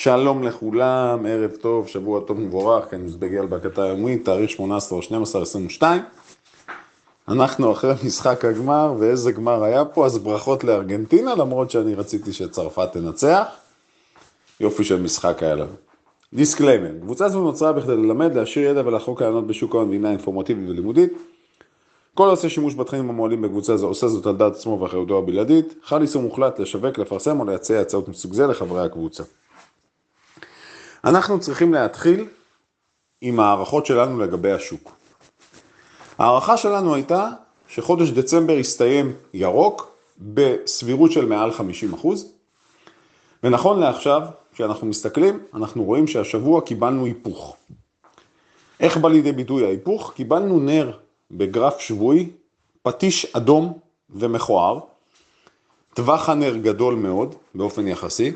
שלום לכולם, ערב טוב, שבוע טוב מבורך, כאן מזבגי על הסקירה היומית, תאריך 18 ל-12, 22. אנחנו אחרי משחק הגמר, ואיזה גמר היה פה, אז ברכות לארגנטינה, למרות שאני רציתי שצרפת תנצח. יופי של משחק היה לנו. דיסקליימר, קבוצה זו נוצרה בכדי ללמד, להשאיר ידע ולחוות דעות בשוק ההון והינה אינפורמטיבית ולימודית. כל העושה שימוש בתכנים המועלים בקבוצה זו עושה זאת על דעת עצמו ואחריותו הבלעדית. חל איסור מוחלט לשווק, לפרסם או לייצא הצעות מסוג זה לחברי הקבוצה. אנחנו צריכים להתחיל עם הערכות שלנו לגבי השוק. ההערכה שלנו הייתה שחודש דצמבר יסתיים ירוק בסבירות של מעל 50 אחוז, ונכון לעכשיו, כשאנחנו מסתכלים, אנחנו רואים שהשבוע קיבלנו היפוך. איך בא לידי ביטוי ההיפוך? קיבלנו נר בגרף שבועי, פטיש אדום ומכוער, טווח הנר גדול מאוד באופן יחסי,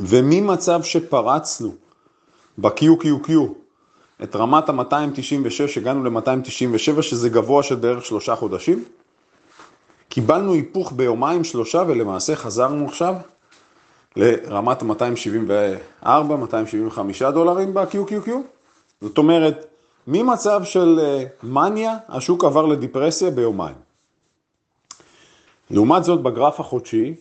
וממצב שפרצנו ב-QQQ את רמת ה-296, הגענו ל-297, שזה גבוה של בערך שלושה חודשים, קיבלנו היפוך ביומיים שלושה ולמעשה חזרנו עכשיו לרמת ה-274-275 דולרים ב-QQQ. זאת אומרת, ממצב של אה, מניה, השוק עבר לדיפרסיה ביומיים. לעומת זאת, בגרף החודשי,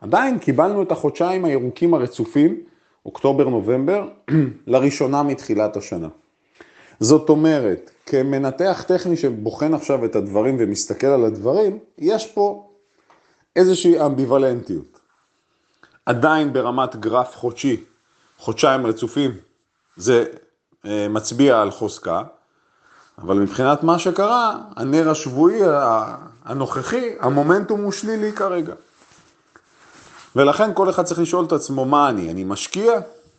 עדיין קיבלנו את החודשיים הירוקים הרצופים, אוקטובר-נובמבר, לראשונה מתחילת השנה. זאת אומרת, כמנתח טכני שבוחן עכשיו את הדברים ומסתכל על הדברים, יש פה איזושהי אמביוולנטיות. עדיין ברמת גרף חודשי, חודשיים רצופים, זה אה, מצביע על חוזקה, אבל מבחינת מה שקרה, הנר השבועי הנוכחי, המומנטום הוא שלילי כרגע. ולכן כל אחד צריך לשאול את עצמו, מה אני? אני משקיע?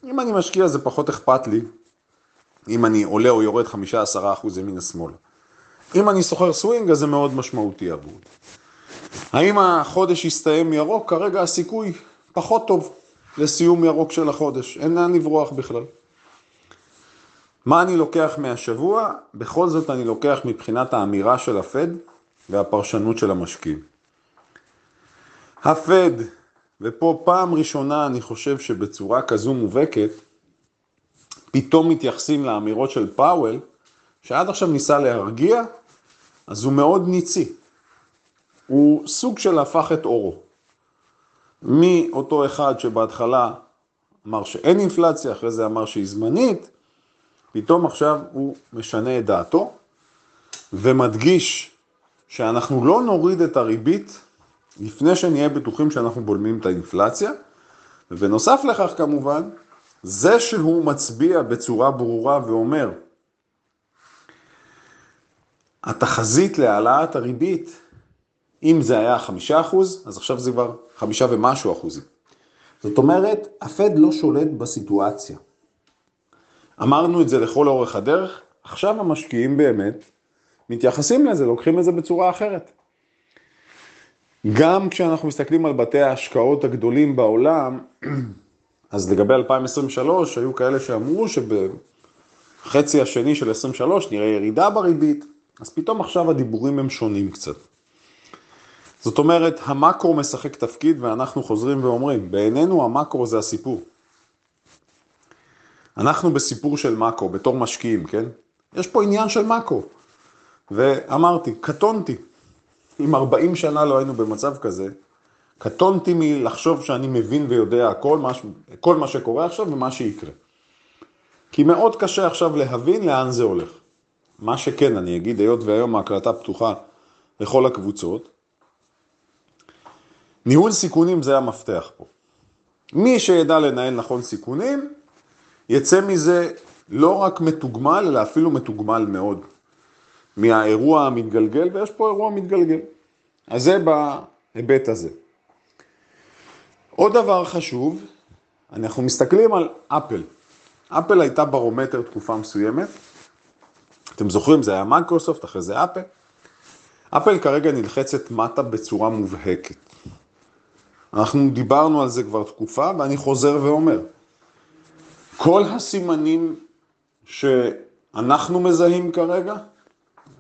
אם אני משקיע זה פחות אכפת לי, אם אני עולה או יורד 5-10% ימינה שמאלה. אם אני סוחר סווינג, אז זה מאוד משמעותי עבורי. האם החודש יסתיים ירוק? כרגע הסיכוי פחות טוב לסיום ירוק של החודש, אין לאן לברוח בכלל. מה אני לוקח מהשבוע? בכל זאת אני לוקח מבחינת האמירה של הפד והפרשנות של המשקיעים. הפד, ופה פעם ראשונה אני חושב שבצורה כזו מובהקת, פתאום מתייחסים לאמירות של פאוול, שעד עכשיו ניסה להרגיע, אז הוא מאוד ניצי. הוא סוג של הפך את אורו. מאותו אחד שבהתחלה אמר שאין אינפלציה, אחרי זה אמר שהיא זמנית, פתאום עכשיו הוא משנה את דעתו ומדגיש שאנחנו לא נוריד את הריבית לפני שנהיה בטוחים שאנחנו בולמים את האינפלציה, ובנוסף לכך כמובן, זה שהוא מצביע בצורה ברורה ואומר, התחזית להעלאת הריבית, אם זה היה חמישה אחוז, אז עכשיו זה כבר חמישה ומשהו אחוזים. זאת אומרת, הפד לא שולט בסיטואציה. אמרנו את זה לכל אורך הדרך, עכשיו המשקיעים באמת מתייחסים לזה, לוקחים את זה בצורה אחרת. גם כשאנחנו מסתכלים על בתי ההשקעות הגדולים בעולם, אז לגבי 2023 היו כאלה שאמרו שבחצי השני של 23 נראה ירידה בריבית, אז פתאום עכשיו הדיבורים הם שונים קצת. זאת אומרת, המקרו משחק תפקיד ואנחנו חוזרים ואומרים, בעינינו המקרו זה הסיפור. אנחנו בסיפור של מאקו, בתור משקיעים, כן? יש פה עניין של מאקו. ואמרתי, קטונתי. אם 40 שנה לא היינו במצב כזה, קטונתי מלחשוב שאני מבין ויודע כל מה, כל מה שקורה עכשיו ומה שיקרה. כי מאוד קשה עכשיו להבין לאן זה הולך. מה שכן, אני אגיד, היות והיום ההקלטה פתוחה לכל הקבוצות, ניהול סיכונים זה המפתח פה. מי שידע לנהל נכון סיכונים, יצא מזה לא רק מתוגמל, אלא אפילו מתוגמל מאוד. מהאירוע המתגלגל, ויש פה אירוע מתגלגל. אז זה בהיבט הזה. עוד דבר חשוב, אנחנו מסתכלים על אפל. אפל הייתה ברומטר תקופה מסוימת. אתם זוכרים, זה היה מייקרוסופט, אחרי זה אפל. אפל כרגע נלחצת מטה בצורה מובהקת. אנחנו דיברנו על זה כבר תקופה, ואני חוזר ואומר, כל הסימנים שאנחנו מזהים כרגע,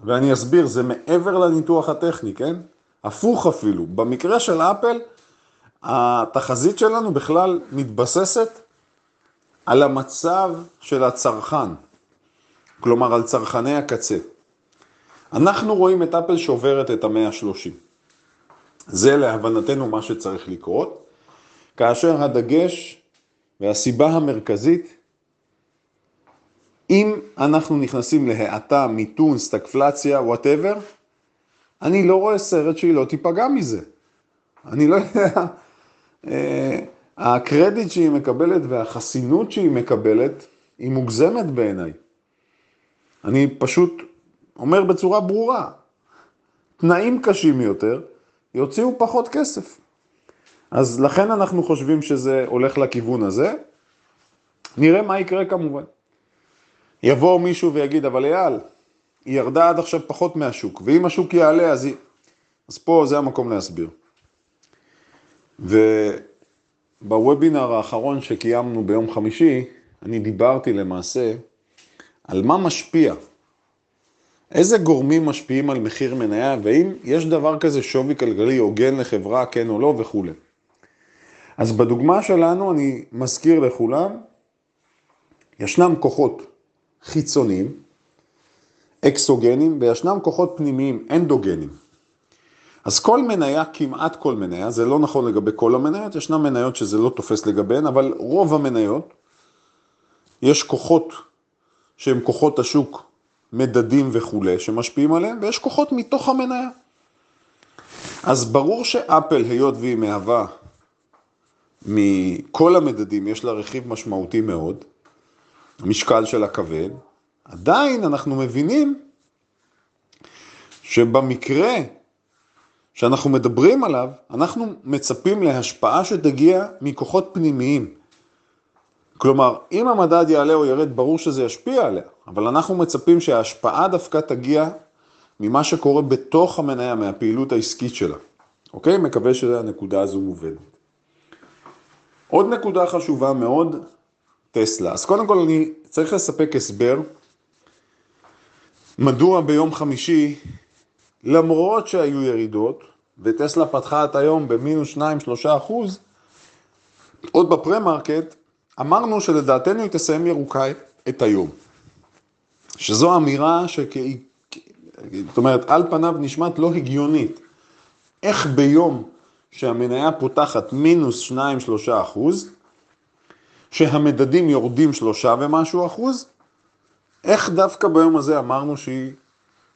ואני אסביר, זה מעבר לניתוח הטכני, כן? הפוך אפילו. במקרה של אפל, התחזית שלנו בכלל מתבססת על המצב של הצרכן, כלומר על צרכני הקצה. אנחנו רואים את אפל שוברת את המאה ה-30. זה להבנתנו מה שצריך לקרות, כאשר הדגש והסיבה המרכזית, אם אנחנו נכנסים להאטה, מיתון, סטגפלציה, וואטאבר, אני לא רואה סרט שהיא לא תיפגע מזה. אני לא יודע, אה, הקרדיט שהיא מקבלת והחסינות שהיא מקבלת היא מוגזמת בעיניי. אני פשוט אומר בצורה ברורה, תנאים קשים יותר, יוציאו פחות כסף. אז לכן אנחנו חושבים שזה הולך לכיוון הזה. נראה מה יקרה כמובן. יבוא מישהו ויגיד, אבל אייל, היא ירדה עד עכשיו פחות מהשוק, ואם השוק יעלה אז היא... אז פה זה המקום להסביר. ובוובינר האחרון שקיימנו ביום חמישי, אני דיברתי למעשה על מה משפיע איזה גורמים משפיעים על מחיר מניה, והאם יש דבר כזה שווי כלכלי הוגן לחברה, כן או לא וכולי. אז בדוגמה שלנו אני מזכיר לכולם, ישנם כוחות חיצוניים, אקסוגנים, וישנם כוחות פנימיים, אנדוגנים. אז כל מניה, כמעט כל מניה, זה לא נכון לגבי כל המניות, ישנם מניות שזה לא תופס לגביהן, אבל רוב המניות, יש כוחות שהם כוחות השוק מדדים וכולי שמשפיעים עליהם, ויש כוחות מתוך המניה. אז ברור שאפל, היות והיא מהווה מכל המדדים, יש לה רכיב משמעותי מאוד, המשקל שלה כבד, עדיין אנחנו מבינים שבמקרה שאנחנו מדברים עליו, אנחנו מצפים להשפעה שתגיע מכוחות פנימיים. כלומר, אם המדד יעלה או ירד, ברור שזה ישפיע עליה, אבל אנחנו מצפים שההשפעה דווקא תגיע ממה שקורה בתוך המניה, מהפעילות העסקית שלה. אוקיי? מקווה שהנקודה הזו מובנת. עוד נקודה חשובה מאוד, טסלה. אז קודם כל אני צריך לספק הסבר מדוע ביום חמישי, למרות שהיו ירידות, וטסלה פתחה את היום במינוס 2-3 אחוז, עוד בפרה-מרקט, אמרנו שלדעתנו היא תסיים ירוקה את היום. שזו אמירה שכאי, זאת אומרת, על פניו נשמעת לא הגיונית. איך ביום שהמניה פותחת מינוס 2-3 אחוז, שהמדדים יורדים שלושה ומשהו אחוז, איך דווקא ביום הזה אמרנו שהיא,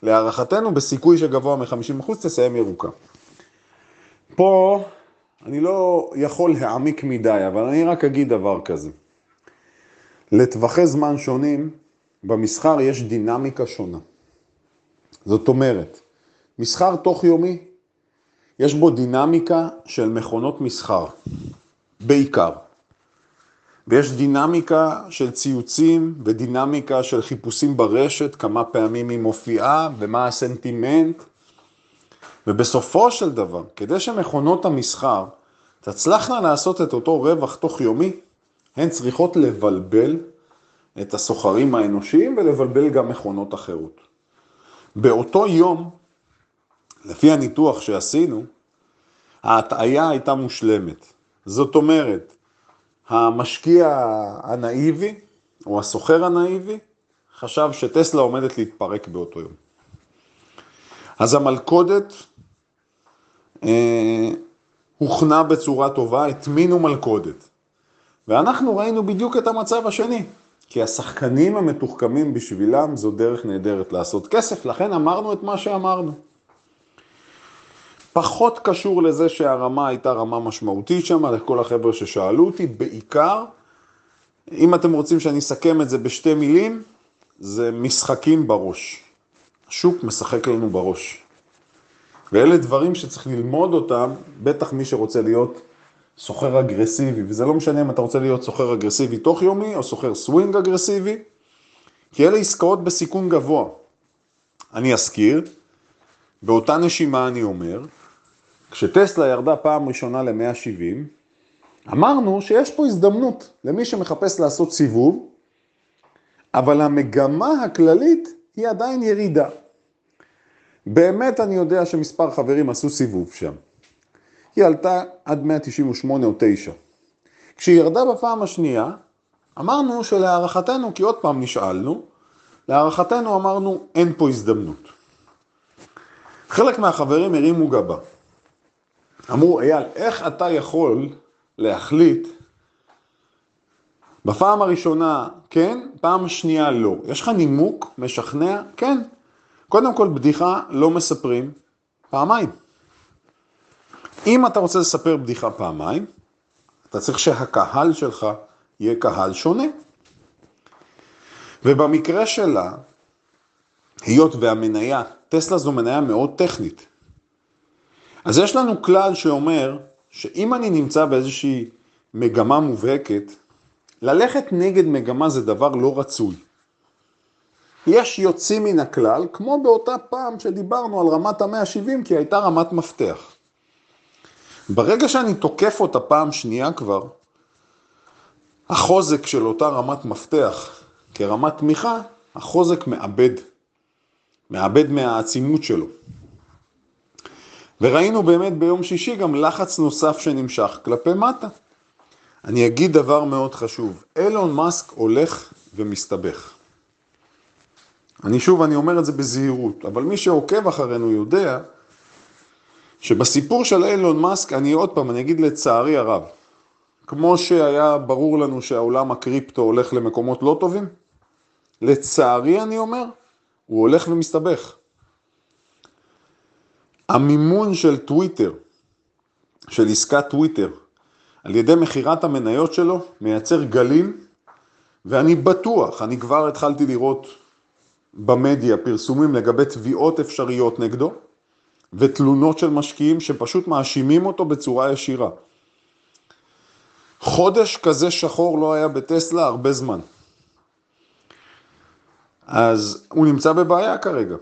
להערכתנו, בסיכוי שגבוה מ-50 אחוז, תסיים ירוקה. פה אני לא יכול להעמיק מדי, אבל אני רק אגיד דבר כזה. לטווחי זמן שונים, במסחר יש דינמיקה שונה. זאת אומרת, מסחר תוך יומי, יש בו דינמיקה של מכונות מסחר, בעיקר. ויש דינמיקה של ציוצים ודינמיקה של חיפושים ברשת, כמה פעמים היא מופיעה ומה הסנטימנט. ובסופו של דבר, כדי שמכונות המסחר תצלחנה לעשות את אותו רווח תוך יומי, הן צריכות לבלבל את הסוחרים האנושיים ולבלבל גם מכונות אחרות. באותו יום, לפי הניתוח שעשינו, ההטעיה הייתה מושלמת. זאת אומרת, המשקיע הנאיבי, או הסוחר הנאיבי, חשב שטסלה עומדת להתפרק באותו יום. אז המלכודת אה, הוכנה בצורה טובה, הטמינו מלכודת. ואנחנו ראינו בדיוק את המצב השני, כי השחקנים המתוחכמים בשבילם זו דרך נהדרת לעשות כסף, לכן אמרנו את מה שאמרנו. פחות קשור לזה שהרמה הייתה רמה משמעותית שם, לכל החבר'ה ששאלו אותי, בעיקר, אם אתם רוצים שאני אסכם את זה בשתי מילים, זה משחקים בראש. השוק משחק לנו בראש. ואלה דברים שצריך ללמוד אותם, בטח מי שרוצה להיות סוחר אגרסיבי, וזה לא משנה אם אתה רוצה להיות סוחר אגרסיבי תוך יומי או סוחר סווינג אגרסיבי, כי אלה עסקאות בסיכון גבוה. אני אזכיר, באותה נשימה אני אומר, כשטסלה ירדה פעם ראשונה ל-170, אמרנו שיש פה הזדמנות למי שמחפש לעשות סיבוב, אבל המגמה הכללית היא עדיין ירידה. באמת אני יודע שמספר חברים עשו סיבוב שם. היא עלתה עד 198 או 9. כשהיא ירדה בפעם השנייה, אמרנו שלהערכתנו, כי עוד פעם נשאלנו, להערכתנו אמרנו אין פה הזדמנות. חלק מהחברים הרימו גבה. אמרו, אייל, איך אתה יכול להחליט בפעם הראשונה כן, פעם שנייה לא. יש לך נימוק משכנע? כן. קודם כל, בדיחה לא מספרים פעמיים. אם אתה רוצה לספר בדיחה פעמיים, אתה צריך שהקהל שלך יהיה קהל שונה. ובמקרה שלה, היות והמניה, טסלה זו מניה מאוד טכנית. אז יש לנו כלל שאומר שאם אני נמצא באיזושהי מגמה מובהקת, ללכת נגד מגמה זה דבר לא רצוי. יש יוצאים מן הכלל, כמו באותה פעם שדיברנו על רמת ה-170, כי הייתה רמת מפתח. ברגע שאני תוקף אותה פעם שנייה כבר, החוזק של אותה רמת מפתח כרמת תמיכה, החוזק מאבד, מאבד מהעצימות שלו. וראינו באמת ביום שישי גם לחץ נוסף שנמשך כלפי מטה. אני אגיד דבר מאוד חשוב, אילון מאסק הולך ומסתבך. אני שוב, אני אומר את זה בזהירות, אבל מי שעוקב אחרינו יודע שבסיפור של אילון מאסק, אני עוד פעם, אני אגיד לצערי הרב, כמו שהיה ברור לנו שהעולם הקריפטו הולך למקומות לא טובים, לצערי אני אומר, הוא הולך ומסתבך. המימון של טוויטר, של עסקת טוויטר, על ידי מכירת המניות שלו, מייצר גלים, ואני בטוח, אני כבר התחלתי לראות במדיה פרסומים לגבי תביעות אפשריות נגדו, ותלונות של משקיעים שפשוט מאשימים אותו בצורה ישירה. חודש כזה שחור לא היה בטסלה הרבה זמן. אז הוא נמצא בבעיה כרגע.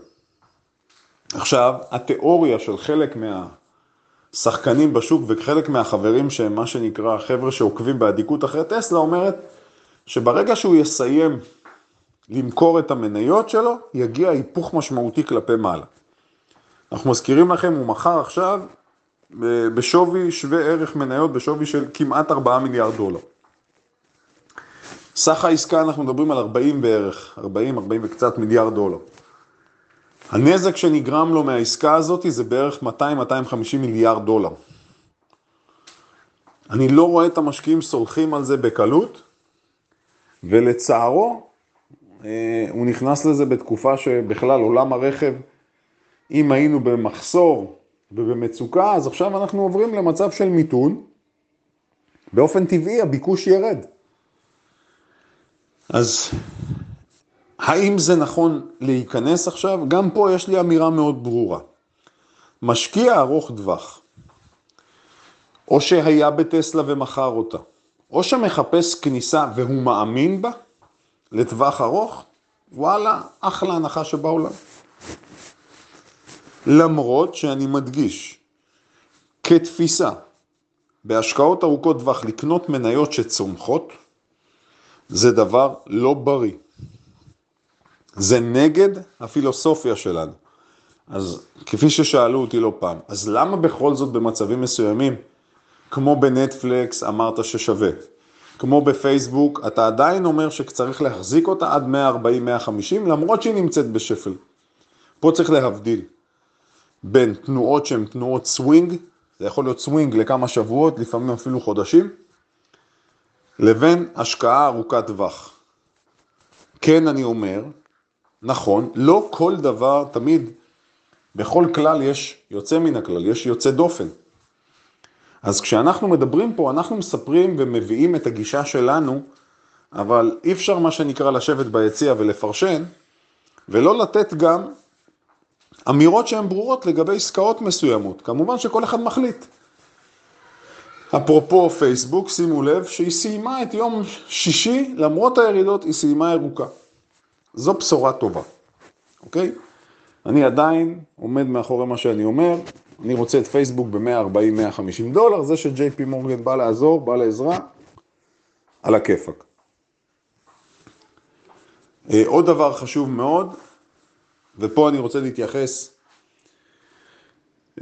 עכשיו, התיאוריה של חלק מהשחקנים בשוק וחלק מהחברים שהם מה שנקרא חבר'ה שעוקבים באדיקות אחרי טסלה אומרת שברגע שהוא יסיים למכור את המניות שלו, יגיע היפוך משמעותי כלפי מעלה. אנחנו מזכירים לכם, הוא מכר עכשיו בשווי שווה ערך מניות בשווי של כמעט 4 מיליארד דולר. סך העסקה אנחנו מדברים על 40 בערך, 40, 40 וקצת מיליארד דולר. הנזק שנגרם לו מהעסקה הזאת זה בערך 200-250 מיליארד דולר. אני לא רואה את המשקיעים סולחים על זה בקלות, ולצערו, אה, הוא נכנס לזה בתקופה שבכלל עולם הרכב, אם היינו במחסור ובמצוקה, אז עכשיו אנחנו עוברים למצב של מיתון, באופן טבעי הביקוש ירד. אז האם זה נכון להיכנס עכשיו? גם פה יש לי אמירה מאוד ברורה. משקיע ארוך טווח, או שהיה בטסלה ומכר אותה, או שמחפש כניסה והוא מאמין בה לטווח ארוך, וואלה, אחלה הנחה שבעולם. למרות שאני מדגיש, כתפיסה, בהשקעות ארוכות טווח לקנות מניות שצומחות, זה דבר לא בריא. זה נגד הפילוסופיה שלנו. אז כפי ששאלו אותי לא פעם, אז למה בכל זאת במצבים מסוימים, כמו בנטפלקס אמרת ששווה, כמו בפייסבוק, אתה עדיין אומר שצריך להחזיק אותה עד 140-150, למרות שהיא נמצאת בשפל. פה צריך להבדיל בין תנועות שהן תנועות סווינג, זה יכול להיות סווינג לכמה שבועות, לפעמים אפילו חודשים, לבין השקעה ארוכת טווח. כן, אני אומר, נכון, לא כל דבר, תמיד, בכל כלל יש יוצא מן הכלל, יש יוצא דופן. אז כשאנחנו מדברים פה, אנחנו מספרים ומביאים את הגישה שלנו, אבל אי אפשר מה שנקרא לשבת ביציע ולפרשן, ולא לתת גם אמירות שהן ברורות לגבי עסקאות מסוימות. כמובן שכל אחד מחליט. אפרופו פייסבוק, שימו לב שהיא סיימה את יום שישי, למרות הירידות, היא סיימה ירוקה. זו בשורה טובה, אוקיי? אני עדיין עומד מאחורי מה שאני אומר, אני רוצה את פייסבוק ב-140-150 דולר, זה שג'יי פי מורגן בא לעזור, בא לעזרה, על הכיפאק. אה, עוד דבר חשוב מאוד, ופה אני רוצה להתייחס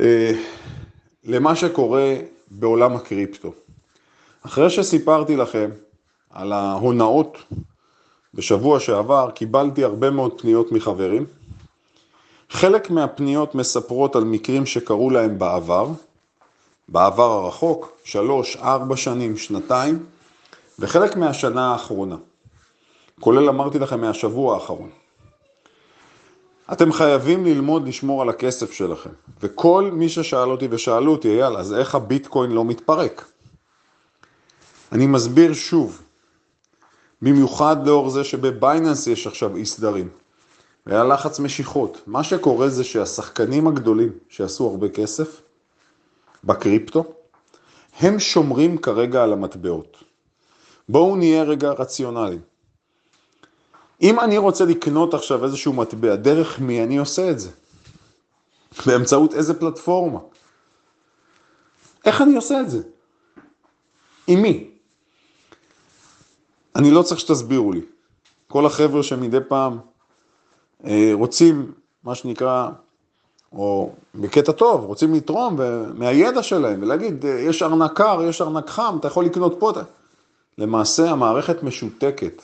אה, למה שקורה בעולם הקריפטו. אחרי שסיפרתי לכם על ההונאות בשבוע שעבר, קיבלתי הרבה מאוד פניות מחברים. חלק מהפניות מספרות על מקרים שקרו להם בעבר, בעבר הרחוק, שלוש, ארבע שנים, שנתיים, וחלק מהשנה האחרונה, כולל אמרתי לכם מהשבוע האחרון. אתם חייבים ללמוד לשמור על הכסף שלכם. וכל מי ששאל אותי ושאלו אותי, אייל, אז איך הביטקוין לא מתפרק? אני מסביר שוב, במיוחד לאור זה שבבייננס יש עכשיו אי סדרים, והיה לחץ משיכות. מה שקורה זה שהשחקנים הגדולים שעשו הרבה כסף בקריפטו, הם שומרים כרגע על המטבעות. בואו נהיה רגע רציונליים. אם אני רוצה לקנות עכשיו איזשהו מטבע, דרך מי אני עושה את זה? באמצעות איזה פלטפורמה? איך אני עושה את זה? עם מי? אני לא צריך שתסבירו לי. כל החבר'ה שמדי פעם אה, רוצים, מה שנקרא, או בקטע טוב, רוצים לתרום מהידע שלהם ולהגיד, אה, יש ארנק קר, יש ארנק חם, אתה יכול לקנות פה. למעשה המערכת משותקת.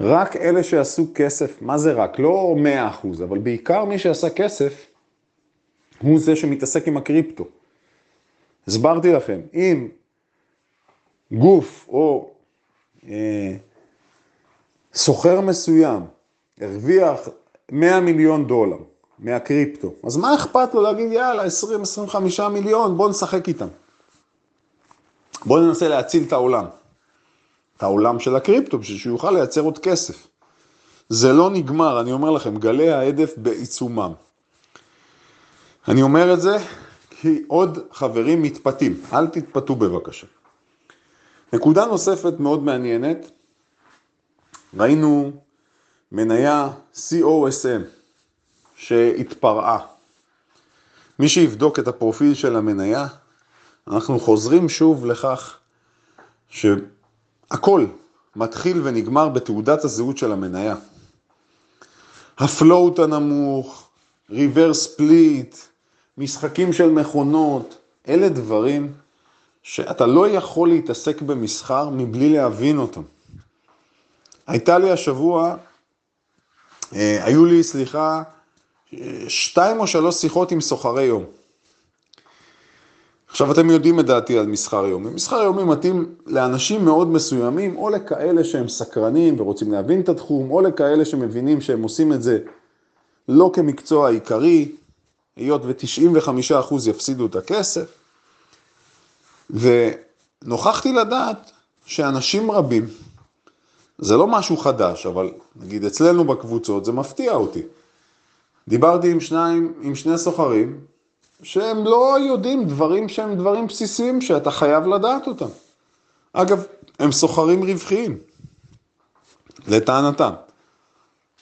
רק אלה שעשו כסף, מה זה רק? לא 100%, אבל בעיקר מי שעשה כסף, הוא זה שמתעסק עם הקריפטו. הסברתי לכם, אם גוף או אה, סוחר מסוים הרוויח 100 מיליון דולר מהקריפטו, אז מה אכפת לו להגיד יאללה 20-25 מיליון, בוא נשחק איתם. בוא ננסה להציל את העולם. את העולם של הקריפטו, בשביל שהוא יוכל לייצר עוד כסף. זה לא נגמר, אני אומר לכם, גלי ההדף בעיצומם. אני אומר את זה כי עוד חברים מתפתים, אל תתפתו בבקשה. נקודה נוספת מאוד מעניינת, ראינו מניה COSM שהתפרעה. מי שיבדוק את הפרופיל של המניה, אנחנו חוזרים שוב לכך שהכל מתחיל ונגמר בתעודת הזהות של המניה. הפלוט הנמוך, ריברס ספליט, משחקים של מכונות, אלה דברים שאתה לא יכול להתעסק במסחר מבלי להבין אותם. הייתה לי השבוע, אה, היו לי, סליחה, שתיים או שלוש שיחות עם סוחרי יום. עכשיו אתם יודעים את דעתי על מסחר יומי. מסחר יומי מתאים לאנשים מאוד מסוימים, או לכאלה שהם סקרנים ורוצים להבין את התחום, או לכאלה שמבינים שהם עושים את זה לא כמקצוע עיקרי, היות ו-95% יפסידו את הכסף. ונוכחתי לדעת שאנשים רבים, זה לא משהו חדש, אבל נגיד אצלנו בקבוצות זה מפתיע אותי. דיברתי עם שניים, עם שני סוחרים, שהם לא יודעים דברים שהם דברים בסיסיים שאתה חייב לדעת אותם. אגב, הם סוחרים רווחיים, לטענתם.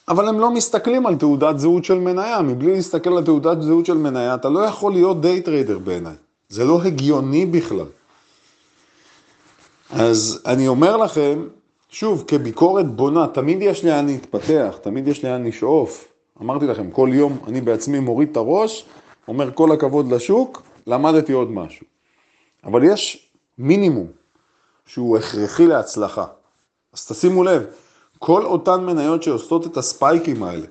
אבל הם לא מסתכלים על תעודת זהות של מניה, מבלי להסתכל על תעודת זהות של מניה, אתה לא יכול להיות day trader בעיניי. זה לא הגיוני בכלל. אז אני אומר לכם, שוב, כביקורת בונה, תמיד יש לאן להתפתח, תמיד יש לאן לשאוף. אמרתי לכם, כל יום אני בעצמי מוריד את הראש, אומר כל הכבוד לשוק, למדתי עוד משהו. אבל יש מינימום שהוא הכרחי להצלחה. אז תשימו לב, כל אותן מניות שעושות את הספייקים האלה,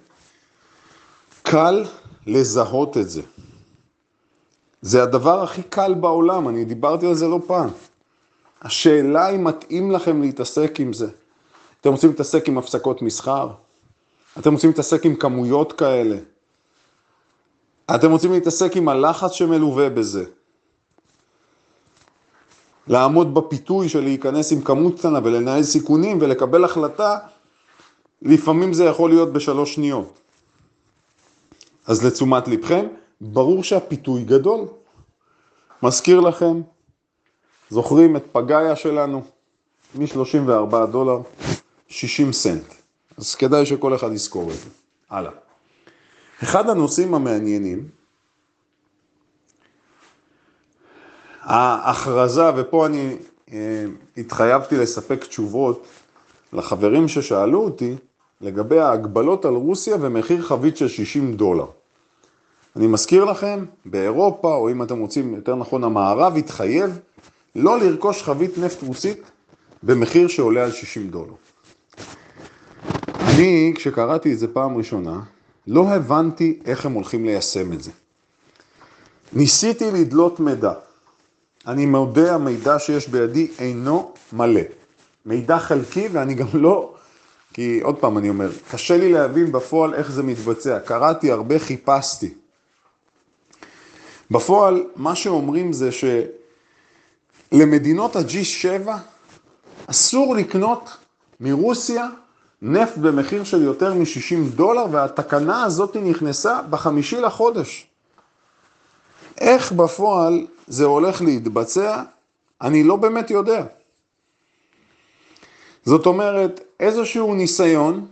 קל לזהות את זה. זה הדבר הכי קל בעולם, אני דיברתי על זה לא פעם. השאלה אם מתאים לכם להתעסק עם זה. אתם רוצים להתעסק עם הפסקות מסחר? אתם רוצים להתעסק עם כמויות כאלה? אתם רוצים להתעסק עם הלחץ שמלווה בזה. לעמוד בפיתוי של להיכנס עם כמות קטנה ולנהל סיכונים ולקבל החלטה, לפעמים זה יכול להיות בשלוש שניות. אז לתשומת לבכם, ברור שהפיתוי גדול. מזכיר לכם, זוכרים את פגאיה שלנו? מ-34 דולר, 60 סנט. אז כדאי שכל אחד יזכור את זה. הלאה. אחד הנושאים המעניינים, ההכרזה, ופה אני אה, התחייבתי לספק תשובות לחברים ששאלו אותי לגבי ההגבלות על רוסיה ומחיר חבית של 60 דולר. אני מזכיר לכם, באירופה, או אם אתם רוצים, יותר נכון, המערב התחייב לא לרכוש חבית נפט רוסית במחיר שעולה על 60 דולר. אני, כשקראתי את זה פעם ראשונה, לא הבנתי איך הם הולכים ליישם את זה. ניסיתי לדלות מידע. אני מודה, המידע שיש בידי אינו מלא. מידע חלקי ואני גם לא, כי עוד פעם אני אומר, קשה לי להבין בפועל איך זה מתבצע. קראתי הרבה, חיפשתי. בפועל, מה שאומרים זה שלמדינות ה-G7 אסור לקנות מרוסיה נפט במחיר של יותר מ-60 דולר, והתקנה הזאת נכנסה בחמישי לחודש. איך בפועל זה הולך להתבצע, אני לא באמת יודע. זאת אומרת, איזשהו ניסיון,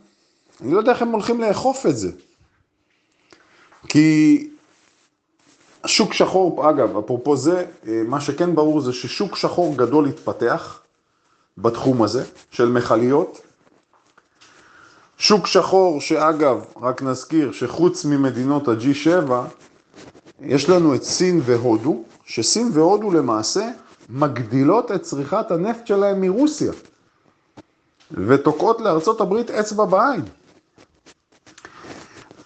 אני לא יודע איך הם הולכים לאכוף את זה. כי שוק שחור, אגב, אפרופו זה, אה, מה שכן ברור זה ששוק שחור גדול התפתח בתחום הזה של מכליות. שוק שחור שאגב, רק נזכיר שחוץ ממדינות ה-G7, יש לנו את סין והודו, שסין והודו למעשה מגדילות את צריכת הנפט שלהם מרוסיה ותוקעות לארצות הברית אצבע בעין.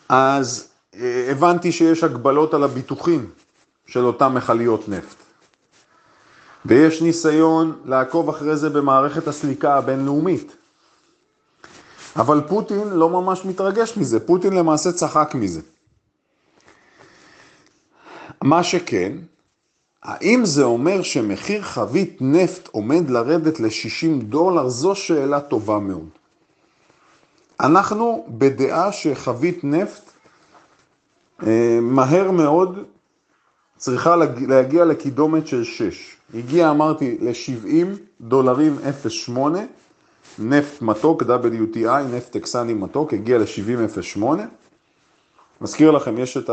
אז הבנתי שיש הגבלות על הביטוחים של אותם מכליות נפט. ויש ניסיון לעקוב אחרי זה במערכת הסליקה הבינלאומית. אבל פוטין לא ממש מתרגש מזה, פוטין למעשה צחק מזה. מה שכן, האם זה אומר שמחיר חבית נפט עומד לרדת ל-60 דולר? זו שאלה טובה מאוד. אנחנו בדעה שחבית נפט אה, מהר מאוד צריכה להגיע לקידומת של 6. הגיע, אמרתי, ל-70 דולרים 0.8, נפט מתוק, WTI, נפט טקסני מתוק, הגיע ל-70.08. מזכיר לכם, יש את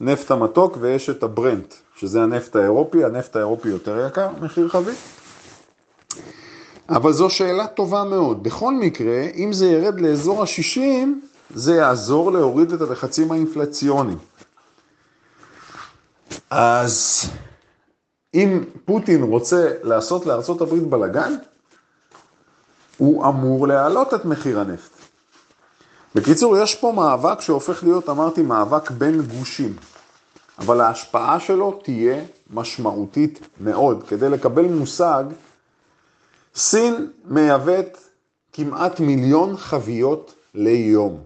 הנפט המתוק ויש את הברנט, שזה הנפט האירופי, הנפט האירופי יותר יקר, מחיר חבית. אבל זו שאלה טובה מאוד. בכל מקרה, אם זה ירד לאזור ה-60, זה יעזור להוריד את הלחצים האינפלציוניים. אז אם פוטין רוצה לעשות הברית בלאגן, הוא אמור להעלות את מחיר הנפט. בקיצור, יש פה מאבק שהופך להיות, אמרתי, מאבק בין גושים. אבל ההשפעה שלו תהיה משמעותית מאוד. כדי לקבל מושג, סין מייבאת כמעט מיליון חביות ליום.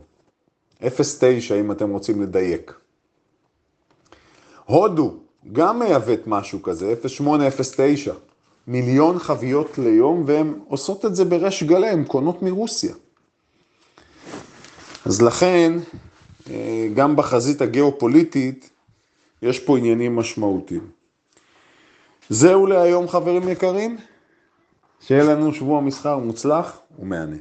0.9 אם אתם רוצים לדייק. הודו גם מייבאת משהו כזה, 0.8, 0.9. מיליון חביות ליום, והן עושות את זה בריש גלי, הן קונות מרוסיה. אז לכן, אה, גם בחזית הגיאופוליטית, יש פה עניינים משמעותיים. זהו להיום חברים יקרים, שיהיה לנו שבוע מסחר מוצלח ומהנה.